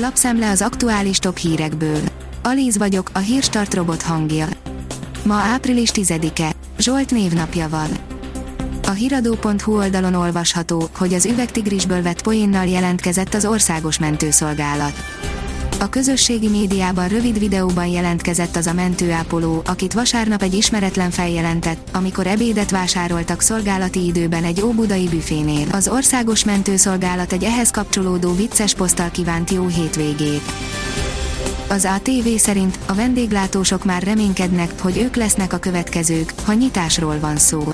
Lapszemle az aktuális top hírekből. Alíz vagyok, a hírstart robot hangja. Ma április 10-e. Zsolt névnapja van. A hiradó.hu oldalon olvasható, hogy az üvegtigrisből vett poénnal jelentkezett az országos mentőszolgálat. A közösségi médiában rövid videóban jelentkezett az a mentőápoló, akit vasárnap egy ismeretlen feljelentett, amikor ebédet vásároltak szolgálati időben egy óbudai büfénél. Az országos mentőszolgálat egy ehhez kapcsolódó vicces poszttal kívánt jó hétvégét. Az ATV szerint a vendéglátósok már reménykednek, hogy ők lesznek a következők, ha nyitásról van szó.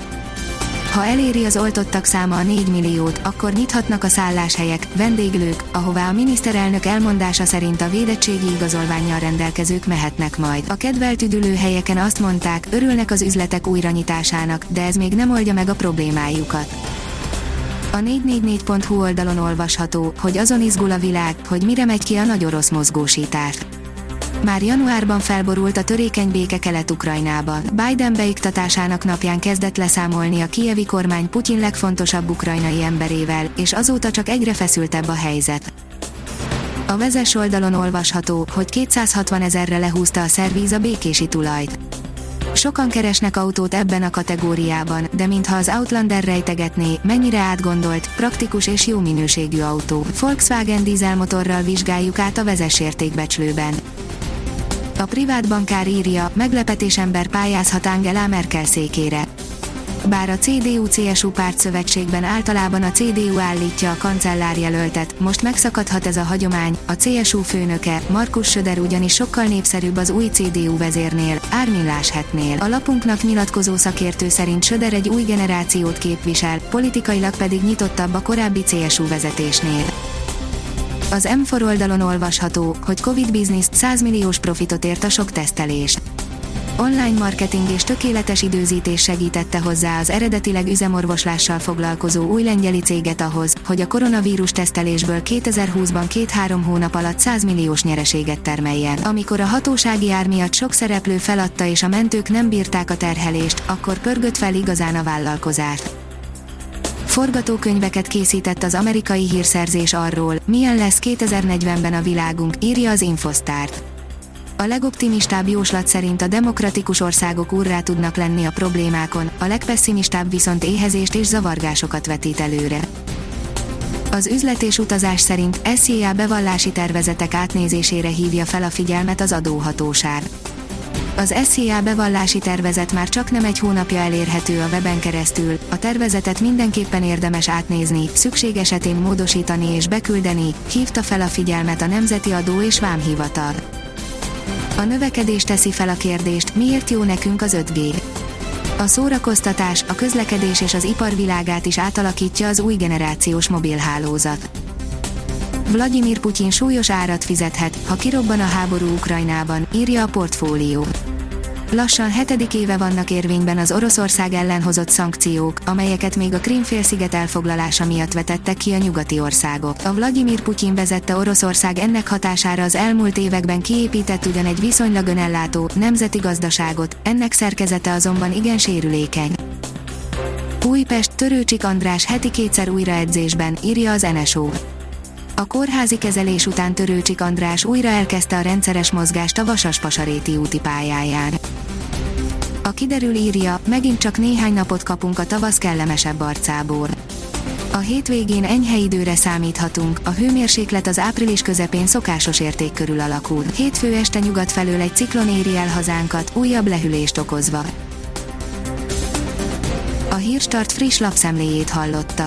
Ha eléri az oltottak száma a 4 milliót, akkor nyithatnak a szálláshelyek, vendéglők, ahová a miniszterelnök elmondása szerint a védettségi igazolványjal rendelkezők mehetnek majd. A kedvelt üdülőhelyeken azt mondták, örülnek az üzletek újranyitásának, de ez még nem oldja meg a problémájukat. A 444.hu oldalon olvasható, hogy azon izgul a világ, hogy mire megy ki a nagy orosz mozgósítás. Már januárban felborult a törékeny béke Kelet-Ukrajnában. Biden beiktatásának napján kezdett leszámolni a kievi kormány Putyin legfontosabb ukrajnai emberével, és azóta csak egyre feszültebb a helyzet. A vezes oldalon olvasható, hogy 260 ezerre lehúzta a szervíz a békési tulajt. Sokan keresnek autót ebben a kategóriában, de mintha az Outlander rejtegetné, mennyire átgondolt, praktikus és jó minőségű autó. Volkswagen dízelmotorral vizsgáljuk át a vezesértékbecslőben. A privát bankár írja, meglepetés ember pályázhat Angela Merkel székére. Bár a CDU-CSU pártszövetségben általában a CDU állítja a kancellár jelöltet, most megszakadhat ez a hagyomány, a CSU főnöke, Markus Söder ugyanis sokkal népszerűbb az új CDU vezérnél, Ármin Láshetnél. A lapunknak nyilatkozó szakértő szerint Söder egy új generációt képvisel, politikailag pedig nyitottabb a korábbi CSU vezetésnél. Az M4 oldalon olvasható, hogy Covid Business 100 milliós profitot ért a sok tesztelés. Online marketing és tökéletes időzítés segítette hozzá az eredetileg üzemorvoslással foglalkozó új lengyeli céget ahhoz, hogy a koronavírus tesztelésből 2020-ban két-három hónap alatt 100 milliós nyereséget termeljen. Amikor a hatósági ár miatt sok szereplő feladta és a mentők nem bírták a terhelést, akkor pörgött fel igazán a vállalkozás. Forgatókönyveket készített az amerikai hírszerzés arról, milyen lesz 2040-ben a világunk, írja az Infosztárt. A legoptimistább jóslat szerint a demokratikus országok urrá tudnak lenni a problémákon, a legpesszimistább viszont éhezést és zavargásokat vetít előre. Az üzlet és utazás szerint SZIA bevallási tervezetek átnézésére hívja fel a figyelmet az adóhatóság. Az SZIA bevallási tervezet már csak nem egy hónapja elérhető a weben keresztül, a tervezetet mindenképpen érdemes átnézni, szükség esetén módosítani és beküldeni, hívta fel a figyelmet a Nemzeti Adó és Vámhivatal. A növekedés teszi fel a kérdést, miért jó nekünk az 5G. A szórakoztatás, a közlekedés és az ipar világát is átalakítja az új generációs mobilhálózat. Vladimir Putyin súlyos árat fizethet, ha kirobban a háború Ukrajnában, írja a portfólió. Lassan hetedik éve vannak érvényben az Oroszország ellen hozott szankciók, amelyeket még a Krímfélsziget elfoglalása miatt vetettek ki a nyugati országok. A Vladimir Putyin vezette Oroszország ennek hatására az elmúlt években kiépített ugyan egy viszonylag önellátó, nemzeti gazdaságot, ennek szerkezete azonban igen sérülékeny. Újpest, Törőcsik András heti kétszer újraedzésben, írja az NSO. A kórházi kezelés után Törőcsik András újra elkezdte a rendszeres mozgást a Vasas-Pasaréti úti pályáján. A kiderül írja, megint csak néhány napot kapunk a tavasz kellemesebb arcából. A hétvégén enyhe időre számíthatunk, a hőmérséklet az április közepén szokásos érték körül alakul. Hétfő este nyugat felől egy ciklon éri el hazánkat, újabb lehűlést okozva. A Hírstart friss lapszemléjét hallotta.